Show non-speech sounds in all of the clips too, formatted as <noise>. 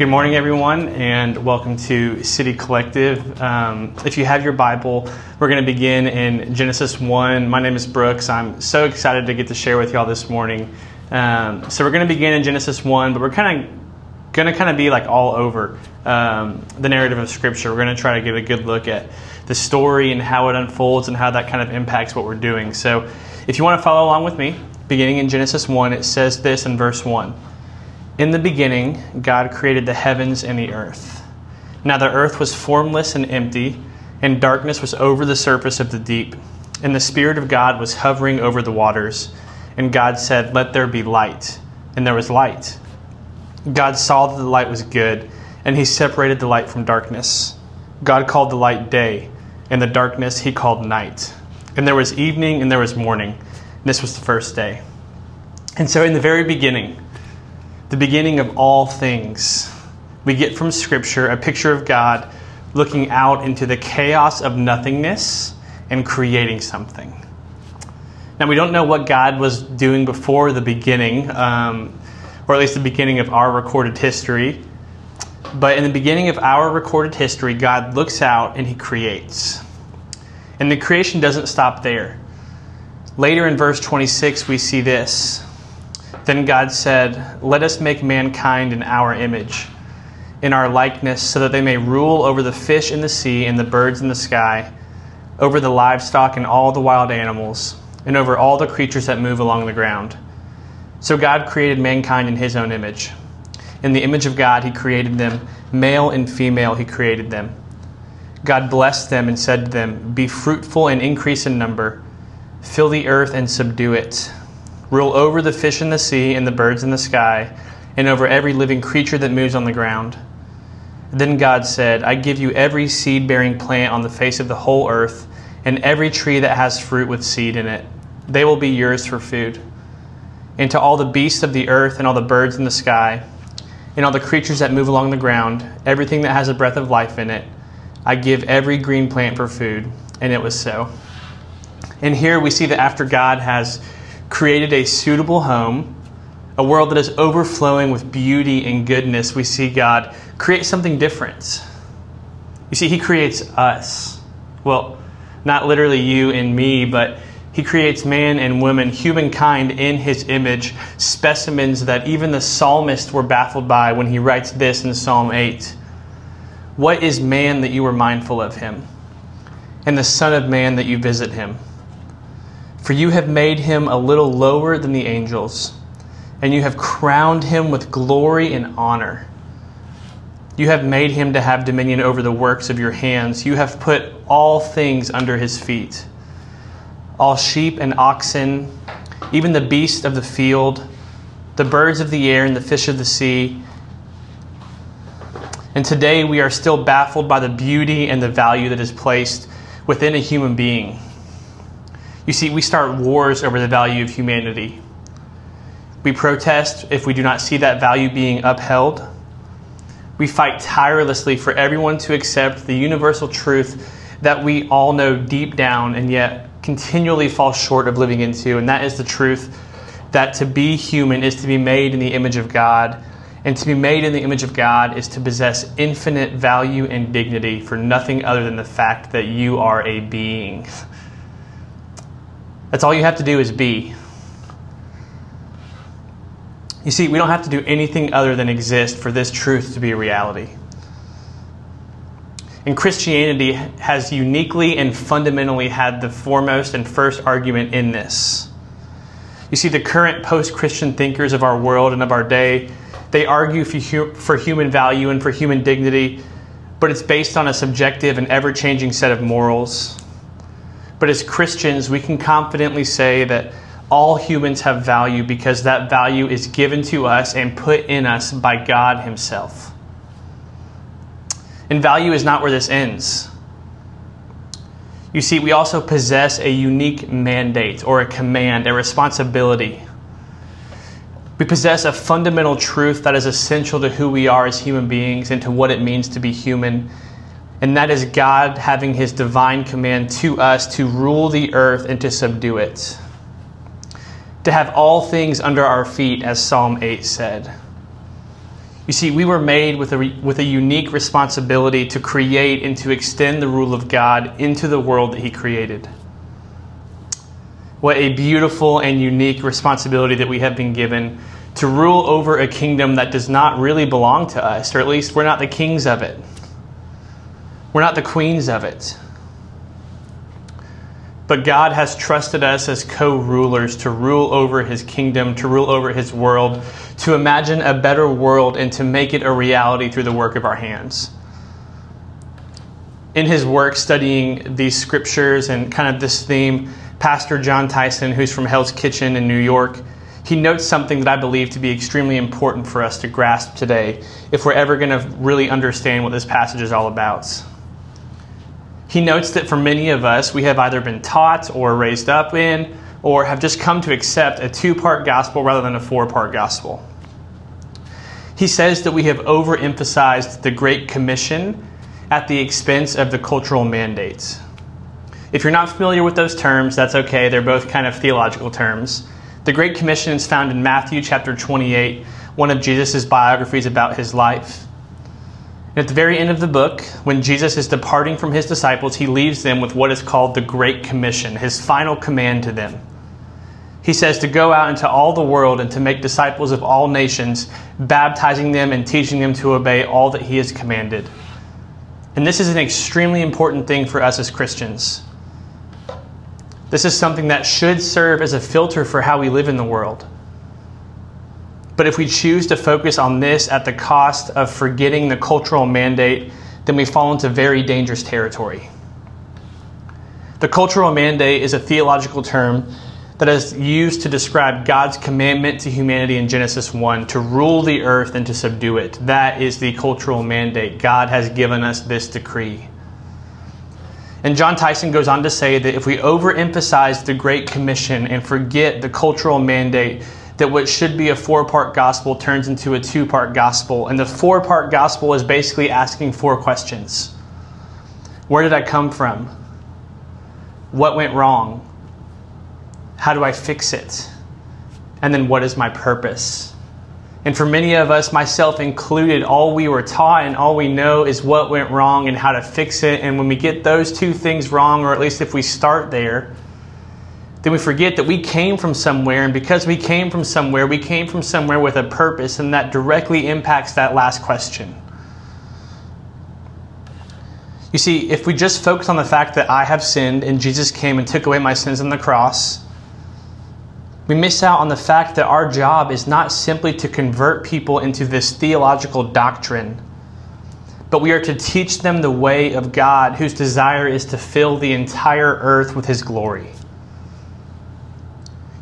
Good morning, everyone, and welcome to City Collective. Um, if you have your Bible, we're going to begin in Genesis 1. My name is Brooks. I'm so excited to get to share with y'all this morning. Um, so we're going to begin in Genesis 1, but we're kind of going to kind of be like all over um, the narrative of Scripture. We're going to try to get a good look at the story and how it unfolds and how that kind of impacts what we're doing. So if you want to follow along with me, beginning in Genesis 1, it says this in verse 1. In the beginning, God created the heavens and the earth. Now the earth was formless and empty, and darkness was over the surface of the deep. And the Spirit of God was hovering over the waters. And God said, Let there be light. And there was light. God saw that the light was good, and he separated the light from darkness. God called the light day, and the darkness he called night. And there was evening and there was morning. And this was the first day. And so, in the very beginning, the beginning of all things. We get from Scripture a picture of God looking out into the chaos of nothingness and creating something. Now, we don't know what God was doing before the beginning, um, or at least the beginning of our recorded history. But in the beginning of our recorded history, God looks out and He creates. And the creation doesn't stop there. Later in verse 26, we see this. Then God said, Let us make mankind in our image, in our likeness, so that they may rule over the fish in the sea and the birds in the sky, over the livestock and all the wild animals, and over all the creatures that move along the ground. So God created mankind in his own image. In the image of God, he created them, male and female, he created them. God blessed them and said to them, Be fruitful and increase in number, fill the earth and subdue it Rule over the fish in the sea and the birds in the sky, and over every living creature that moves on the ground. Then God said, I give you every seed bearing plant on the face of the whole earth, and every tree that has fruit with seed in it. They will be yours for food. And to all the beasts of the earth, and all the birds in the sky, and all the creatures that move along the ground, everything that has a breath of life in it, I give every green plant for food. And it was so. And here we see that after God has created a suitable home, a world that is overflowing with beauty and goodness, we see God create something different. You see, He creates us. Well, not literally you and me, but He creates man and woman, humankind in His image, specimens that even the psalmist were baffled by when he writes this in Psalm 8 What is man that you are mindful of him, and the Son of Man that you visit him? For you have made him a little lower than the angels, and you have crowned him with glory and honor. You have made him to have dominion over the works of your hands. You have put all things under his feet all sheep and oxen, even the beasts of the field, the birds of the air, and the fish of the sea. And today we are still baffled by the beauty and the value that is placed within a human being. You see, we start wars over the value of humanity. We protest if we do not see that value being upheld. We fight tirelessly for everyone to accept the universal truth that we all know deep down and yet continually fall short of living into, and that is the truth that to be human is to be made in the image of God. And to be made in the image of God is to possess infinite value and dignity for nothing other than the fact that you are a being. That's all you have to do is be. You see, we don't have to do anything other than exist for this truth to be a reality. And Christianity has uniquely and fundamentally had the foremost and first argument in this. You see, the current post Christian thinkers of our world and of our day, they argue for, human value and for human dignity, but it's based on a subjective and ever changing set of morals but as Christians, we can confidently say that all humans have value because that value is given to us and put in us by God Himself. And value is not where this ends. You see, we also possess a unique mandate or a command, a responsibility. We possess a fundamental truth that is essential to who we are as human beings and to what it means to be human and that is God having his divine command to us to rule the earth and to subdue it. To have all things under our feet, as Psalm 8 said. You see, we were made with a, with a unique responsibility to create and to extend the rule of God into the world that He created. What a beautiful and unique responsibility that we have been given to rule over a kingdom that does not really belong to us, or at least we're not the kings of it. We're not the queens of it. But God has trusted us as co rulers to rule over his kingdom, to rule over his world, to imagine a better world, and to make it a reality through the work of our hands. In his work studying these scriptures and kind of this theme, Pastor Jon Tyson, who's from Hell's Kitchen in New York, he notes something that I believe to be extremely important for us to grasp today if we're ever going to really understand what this passage is all about. He notes that for many of us, we have either been taught or raised up in, or have just come to accept a two part gospel rather than a four part gospel. He says that we have overemphasized the Great Commission at the expense of the cultural mandates. If you're not familiar with those terms, that's okay. They're both kind of theological terms. The Great Commission is found in Matthew chapter 28, one of Jesus' biographies about his life. At the very end of the book, when Jesus is departing from his disciples, he leaves them with what is called the Great Commission, his final command to them. He says to go out into all the world and to make disciples of all nations, baptizing them and teaching them to obey all that he has commanded. And this is an extremely important thing for us as Christians. This is something that should serve as a filter for how we live in the world. But if we choose to focus on this at the cost of forgetting the cultural mandate, then we fall into very dangerous territory. The cultural mandate is a theological term that is used to describe God's commandment to humanity in Genesis 1 to rule the earth and to subdue it. That is the cultural mandate. God has given us this decree. And Jon Tyson goes on to say that if we overemphasize the Great Commission and forget the cultural mandate, that what should be a four part gospel turns into a two part gospel. And the four part gospel is basically asking four questions Where did I come from? What went wrong? How do I fix it? And then what is my purpose? And for many of us, myself included, all we were taught and all we know is what went wrong and how to fix it. And when we get those two things wrong, or at least if we start there, then we forget that we came from somewhere, and because we came from somewhere, we came from somewhere with a purpose, and that directly impacts that last question. You see, if we just focus on the fact that I have sinned and Jesus came and took away my sins on the cross, we miss out on the fact that our job is not simply to convert people into this theological doctrine, but we are to teach them the way of God, whose desire is to fill the entire earth with his glory.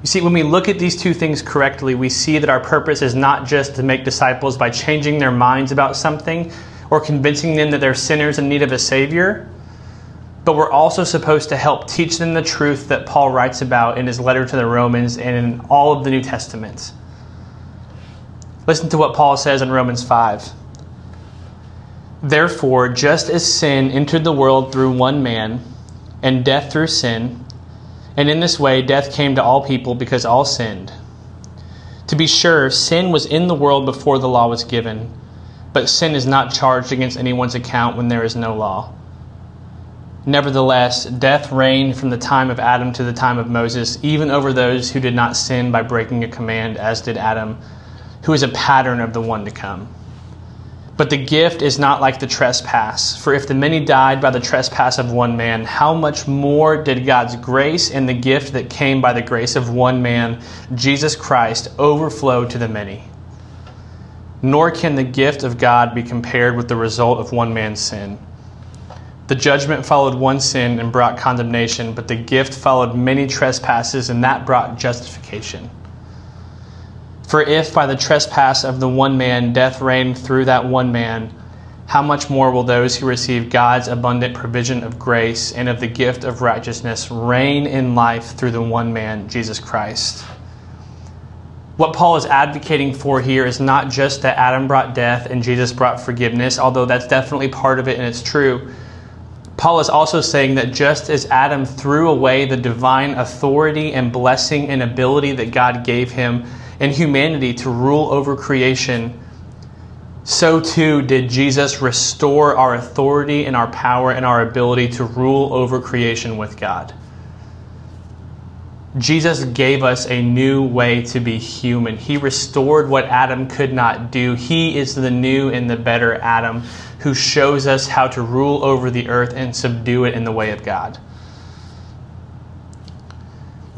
You see, when we look at these two things correctly, we see that our purpose is not just to make disciples by changing their minds about something or convincing them that they're sinners in need of a Savior, but we're also supposed to help teach them the truth that Paul writes about in his letter to the Romans and in all of the New Testament. Listen to what Paul says in Romans 5. Therefore, just as sin entered the world through one man, and death through sin, and in this way, death came to all people because all sinned. To be sure, sin was in the world before the law was given, but sin is not charged against anyone's account when there is no law. Nevertheless, death reigned from the time of Adam to the time of Moses, even over those who did not sin by breaking a command, as did Adam, who is a pattern of the one to come. But the gift is not like the trespass. For if the many died by the trespass of one man, how much more did God's grace and the gift that came by the grace of one man, Jesus Christ, overflow to the many? Nor can the gift of God be compared with the result of one man's sin. The judgment followed one sin and brought condemnation, but the gift followed many trespasses, and that brought justification. For if by the trespass of the one man death reigned through that one man, how much more will those who receive God's abundant provision of grace and of the gift of righteousness reign in life through the one man, Jesus Christ? What Paul is advocating for here is not just that Adam brought death and Jesus brought forgiveness, although that's definitely part of it and it's true. Paul is also saying that just as Adam threw away the divine authority and blessing and ability that God gave him, and humanity to rule over creation, so too did Jesus restore our authority and our power and our ability to rule over creation with God. Jesus gave us a new way to be human. He restored what Adam could not do. He is the new and the better Adam who shows us how to rule over the earth and subdue it in the way of God.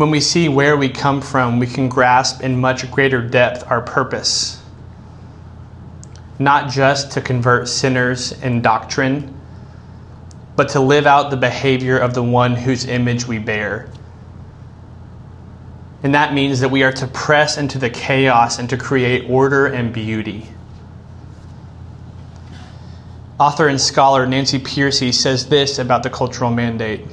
When we see where we come from, we can grasp in much greater depth our purpose. Not just to convert sinners in doctrine, but to live out the behavior of the one whose image we bear and that means that we are to press into the chaos and to create order and beauty. Author and scholar Nancy Pearcey says this about the cultural mandate.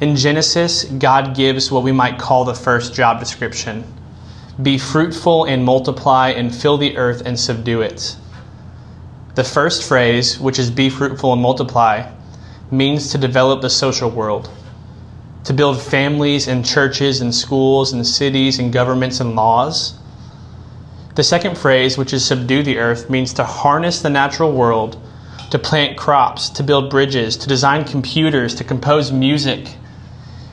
In Genesis, God gives what we might call the first job description Be fruitful and multiply and fill the earth and subdue it. The first phrase, which is be fruitful and multiply, means to develop the social world to build families and churches and schools and cities and governments and laws. The second phrase, which is subdue the earth, means to harness the natural world, to plant crops, to build bridges, to design computers, to compose music.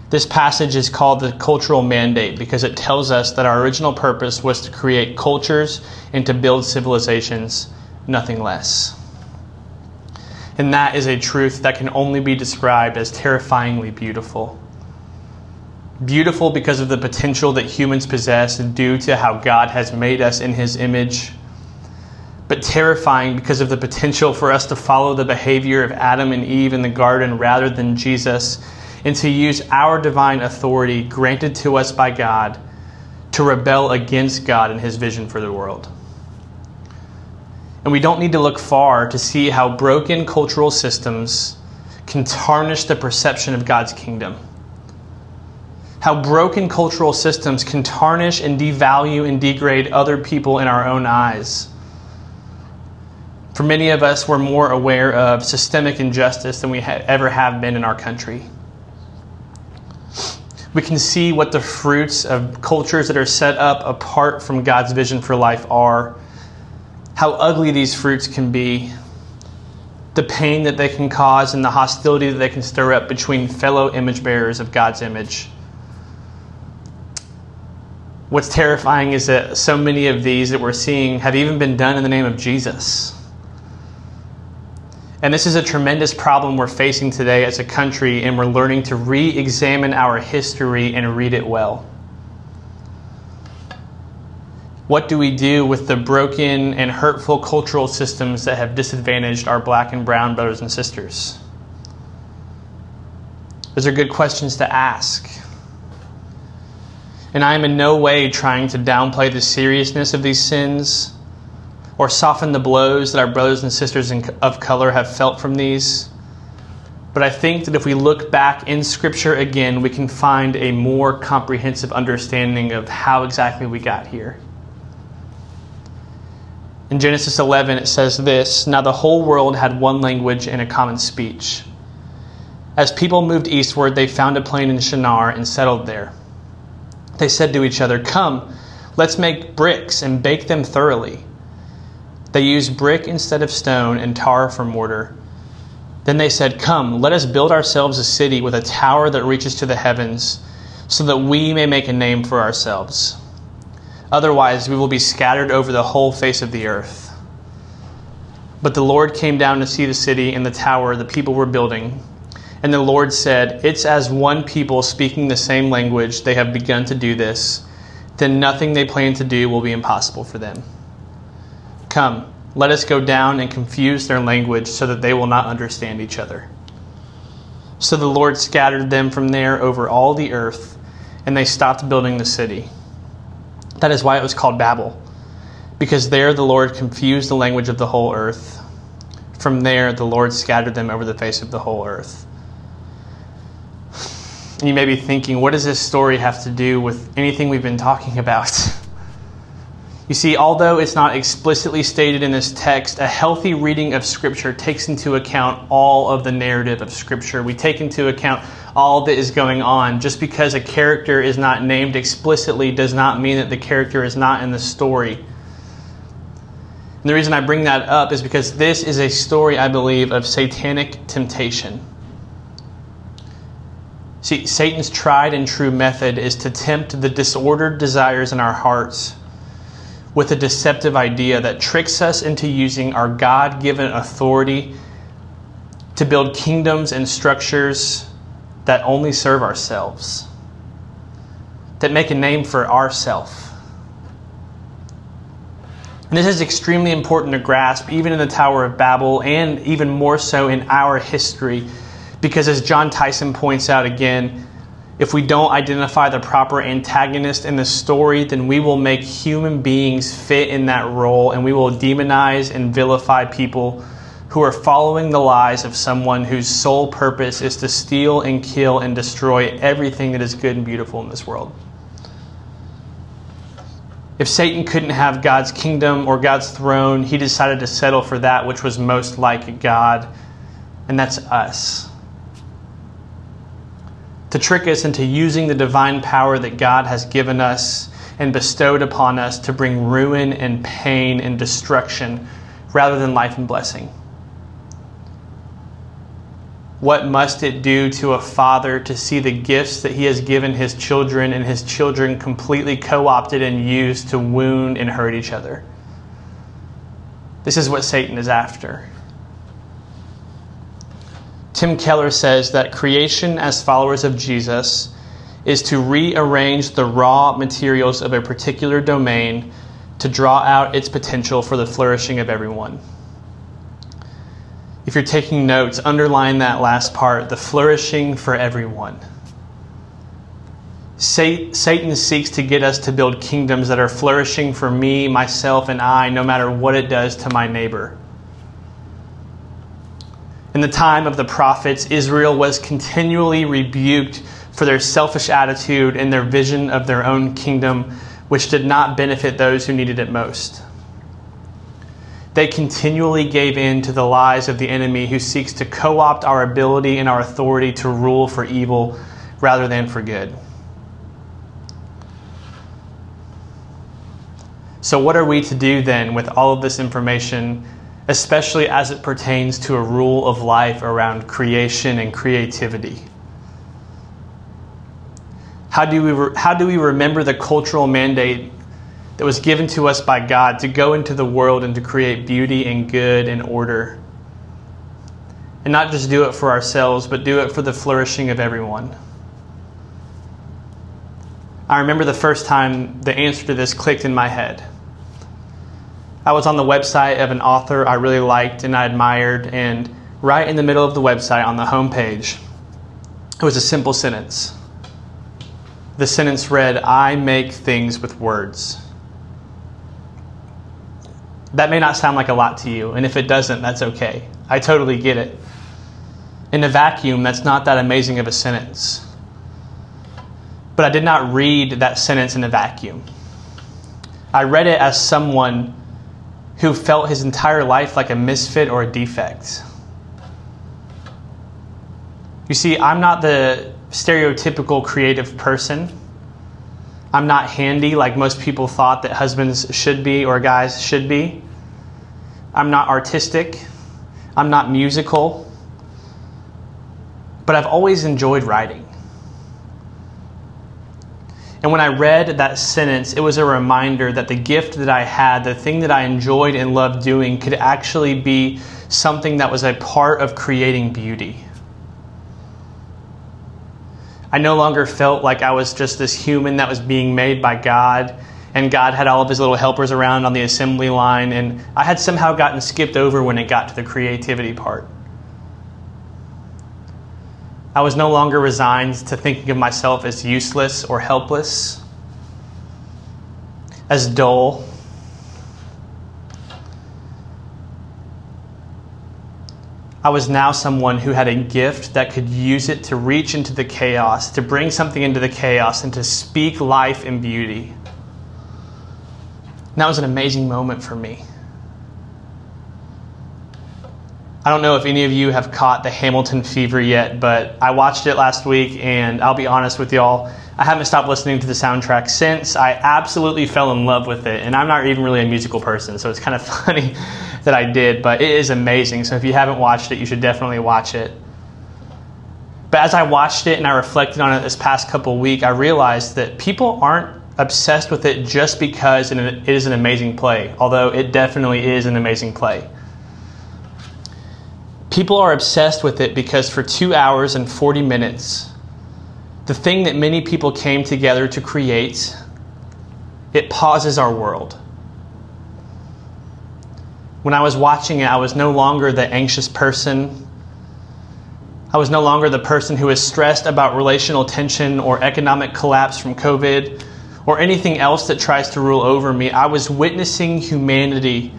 This passage is called the cultural mandate because it tells us that our original purpose was to create cultures and to build civilizations, nothing less. And that is a truth that can only be described as terrifyingly beautiful beautiful because of the potential that humans possess due to how God has made us in his image, but terrifying because of the potential for us to follow the behavior of Adam and Eve in the garden rather than Jesus, and to use our divine authority granted to us by God to rebel against God and his vision for the world. And we don't need to look far to see how broken cultural systems can tarnish the perception of God's kingdom how broken cultural systems can tarnish and devalue and degrade other people in our own eyes. For many of us, we're more aware of systemic injustice than we ha- ever have been in our country. We can see what the fruits of cultures that are set up apart from God's vision for life are, how ugly these fruits can be, the pain that they can cause, and the hostility that they can stir up between fellow image bearers of God's image. What's terrifying is that so many of these that we're seeing have even been done in the name of Jesus. And this is a tremendous problem we're facing today as a country, and we're learning to re examine our history and read it well. What do we do with the broken and hurtful cultural systems that have disadvantaged our black and brown brothers and sisters? Those are good questions to ask. And I am in no way trying to downplay the seriousness of these sins or soften the blows that our brothers and sisters of color have felt from these. But I think that if we look back in Scripture again, we can find a more comprehensive understanding of how exactly we got here. In Genesis 11, it says this Now the whole world had one language and a common speech. As people moved eastward, they found a plain in Shinar and settled there they said to each other, Come, let's make bricks and bake them thoroughly. They used brick instead of stone and tar for mortar. Then they said, Come, let us build ourselves a city with a tower that reaches to the heavens, so that we may make a name for ourselves. Otherwise, we will be scattered over the whole face of the earth. But the Lord came down to see the city and the tower the people were building. And the Lord said, It's as one people speaking the same language, they have begun to do this. Then nothing they plan to do will be impossible for them. Come, let us go down and confuse their language so that they will not understand each other. So the Lord scattered them from there over all the earth, and they stopped building the city. That is why it was called Babel, because there the Lord confused the language of the whole earth. From there, the Lord scattered them over the face of the whole earth. And you may be thinking, what does this story have to do with anything we've been talking about? <laughs> you see, although it's not explicitly stated in this text, a healthy reading of Scripture takes into account all of the narrative of Scripture. We take into account all that is going on. Just because a character is not named explicitly does not mean that the character is not in the story. And the reason I bring that up is because this is a story, I believe, of satanic temptation. See, Satan's tried and true method is to tempt the disordered desires in our hearts with a deceptive idea that tricks us into using our God given authority to build kingdoms and structures that only serve ourselves, that make a name for ourself. And this is extremely important to grasp, even in the Tower of Babel, and even more so in our history because as Jon Tyson points out again, if we don't identify the proper antagonist in the story, then we will make human beings fit in that role and we will demonize and vilify people who are following the lies of someone whose sole purpose is to steal and kill and destroy everything that is good and beautiful in this world. If Satan couldn't have God's kingdom or God's throne, he decided to settle for that which was most like God, and that's us to trick us into using the divine power that God has given us and bestowed upon us to bring ruin and pain and destruction rather than life and blessing. What must it do to a father to see the gifts that he has given his children and his children completely co opted and used to wound and hurt each other? This is what Satan is after. Tim Keller says that creation, as followers of Jesus, is to rearrange the raw materials of a particular domain to draw out its potential for the flourishing of everyone. If you're taking notes, underline that last part the flourishing for everyone. Satan seeks to get us to build kingdoms that are flourishing for me, myself, and I, no matter what it does to my neighbor. In the time of the prophets, Israel was continually rebuked for their selfish attitude and their vision of their own kingdom, which did not benefit those who needed it most. They continually gave in to the lies of the enemy who seeks to co opt our ability and our authority to rule for evil rather than for good. So, what are we to do then with all of this information especially as it pertains to a rule of life around creation and creativity. How do we, re- how do we remember the cultural mandate that was given to us by God to go into the world and to create beauty and good and order? And not just do it for ourselves, but do it for the flourishing of everyone. I remember the first time the answer to this clicked in my head. I was on the website of an author I really liked and I admired, and right in the middle of the website on the homepage, it was a simple sentence. The sentence read, I make things with words. That may not sound like a lot to you, and if it doesn't, that's okay. I totally get it. In a vacuum, that's not that amazing of a sentence. But I did not read that sentence in a vacuum. I read it as someone who felt his entire life like a misfit or a defect. You see, I'm not the stereotypical creative person. I'm not handy like most people thought that husbands should be or guys should be. I'm not artistic. I'm not musical. But I've always enjoyed writing. And when I read that sentence, it was a reminder that the gift that I had, the thing that I enjoyed and loved doing, could actually be something that was a part of creating beauty. I no longer felt like I was just this human that was being made by God, and God had all of his little helpers around on the assembly line, and I had somehow gotten skipped over when it got to the creativity part. I was no longer resigned to thinking of myself as useless or helpless, as dull. I was now someone who had a gift that could use it to reach into the chaos, to bring something into the chaos, and to speak life and beauty. And that was an amazing moment for me. I don't know if any of you have caught the Hamilton fever yet, but I watched it last week, and I'll be honest with y'all, I haven't stopped listening to the soundtrack since. I absolutely fell in love with it, and I'm not even really a musical person, so it's kind of <laughs> funny that I did, but it is amazing. So if you haven't watched it, you should definitely watch it. But as I watched it and I reflected on it this past couple week, I realized that people aren't obsessed with it just because it is an amazing play, although it definitely is an amazing play. People are obsessed with it because for two hours and 40 minutes, the thing that many people came together to create, it pauses our world. When I was watching it, I was no longer the anxious person. I was no longer the person who is stressed about relational tension or economic collapse from COVID or anything else that tries to rule over me. I was witnessing humanity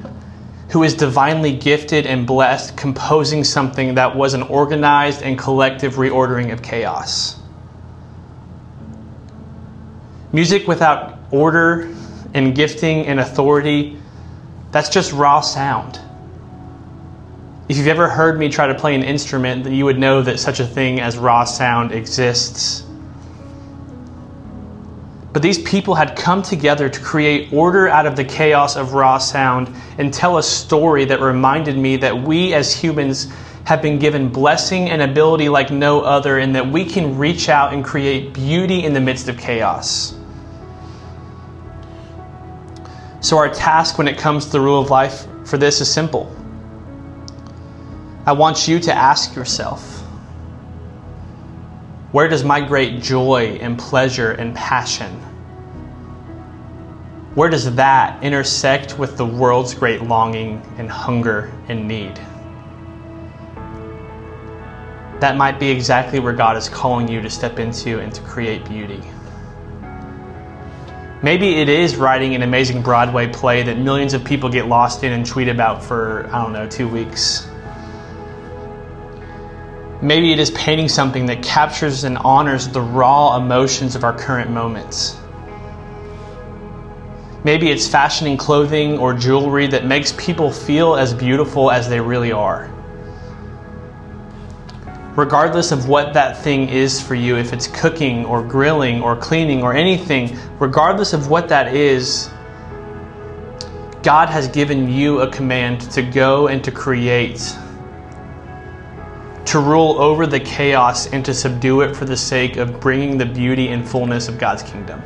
who is divinely gifted and blessed composing something that was an organized and collective reordering of chaos. Music without order and gifting and authority, that's just raw sound. If you've ever heard me try to play an instrument, then you would know that such a thing as raw sound exists. But these people had come together to create order out of the chaos of raw sound and tell a story that reminded me that we as humans have been given blessing and ability like no other, and that we can reach out and create beauty in the midst of chaos. So, our task when it comes to the rule of life for this is simple. I want you to ask yourself where does my great joy and pleasure and passion? Where does that intersect with the world's great longing and hunger and need? That might be exactly where God is calling you to step into and to create beauty. Maybe it is writing an amazing Broadway play that millions of people get lost in and tweet about for, I don't know, two weeks. Maybe it is painting something that captures and honors the raw emotions of our current moments. Maybe it's fashioning clothing or jewelry that makes people feel as beautiful as they really are regardless of what that thing is for you, if it's cooking or grilling or cleaning or anything, regardless of what that is, God has given you a command to go and to create, to rule over the chaos and to subdue it for the sake of bringing the beauty and fullness of God's kingdom.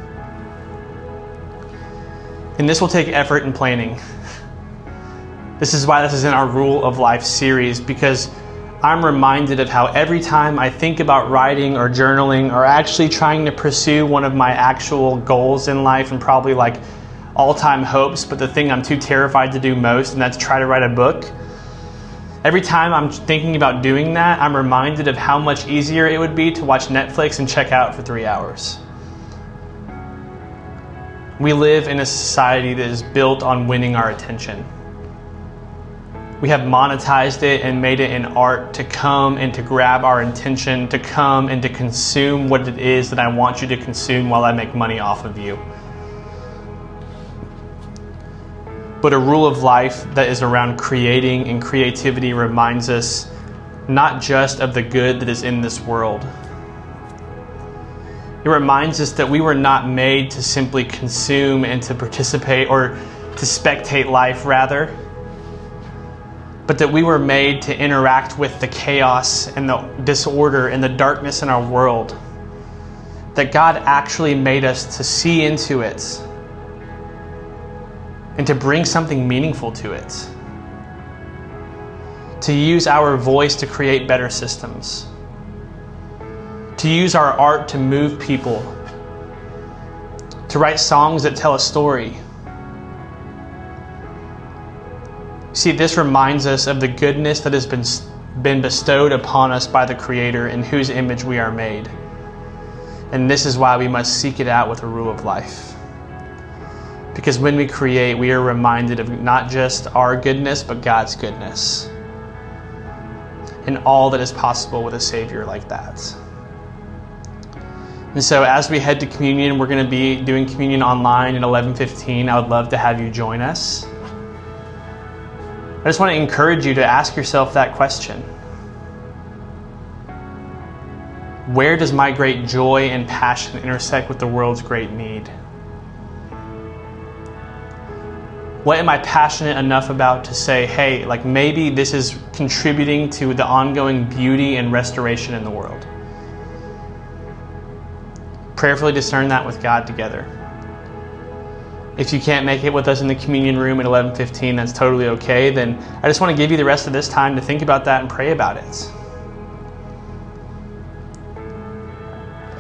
And this will take effort and planning. This is why this is in our Rule of Life series because I'm reminded of how every time I think about writing or journaling or actually trying to pursue one of my actual goals in life and probably like all time hopes, but the thing I'm too terrified to do most, and that's try to write a book. Every time I'm thinking about doing that, I'm reminded of how much easier it would be to watch Netflix and check out for three hours. We live in a society that is built on winning our attention we have monetized it and made it an art to come and to grab our intention, to come and to consume what it is that I want you to consume while I make money off of you. But a rule of life that is around creating and creativity reminds us not just of the good that is in this world. It reminds us that we were not made to simply consume and to participate or to spectate life, rather but that we were made to interact with the chaos and the disorder and the darkness in our world. That God actually made us to see into it and to bring something meaningful to it. To use our voice to create better systems. To use our art to move people. To write songs that tell a story See, this reminds us of the goodness that has been, been bestowed upon us by the Creator in whose image we are made. And this is why we must seek it out with a rule of life. Because when we create, we are reminded of not just our goodness, but God's goodness. And all that is possible with a Savior like that. And so as we head to communion, we're going to be doing communion online at 11:15. I would love to have you join us. I just want to encourage you to ask yourself that question. Where does my great joy and passion intersect with the world's great need? What am I passionate enough about to say, hey, like maybe this is contributing to the ongoing beauty and restoration in the world? Prayerfully discern that with God together. If you can't make it with us in the communion room at 11:15, that's totally okay. Then I just want to give you the rest of this time to think about that and pray about it.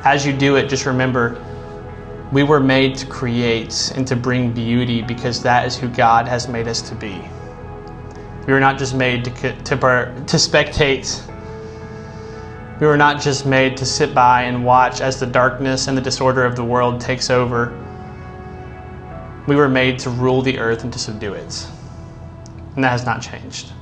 As you do it, just remember we were made to create and to bring beauty because that is who God has made us to be. We were not just made to, to, to spectate. We were not just made to sit by and watch as the darkness and the disorder of the world takes over. We were made to rule the earth and to subdue it. And that has not changed.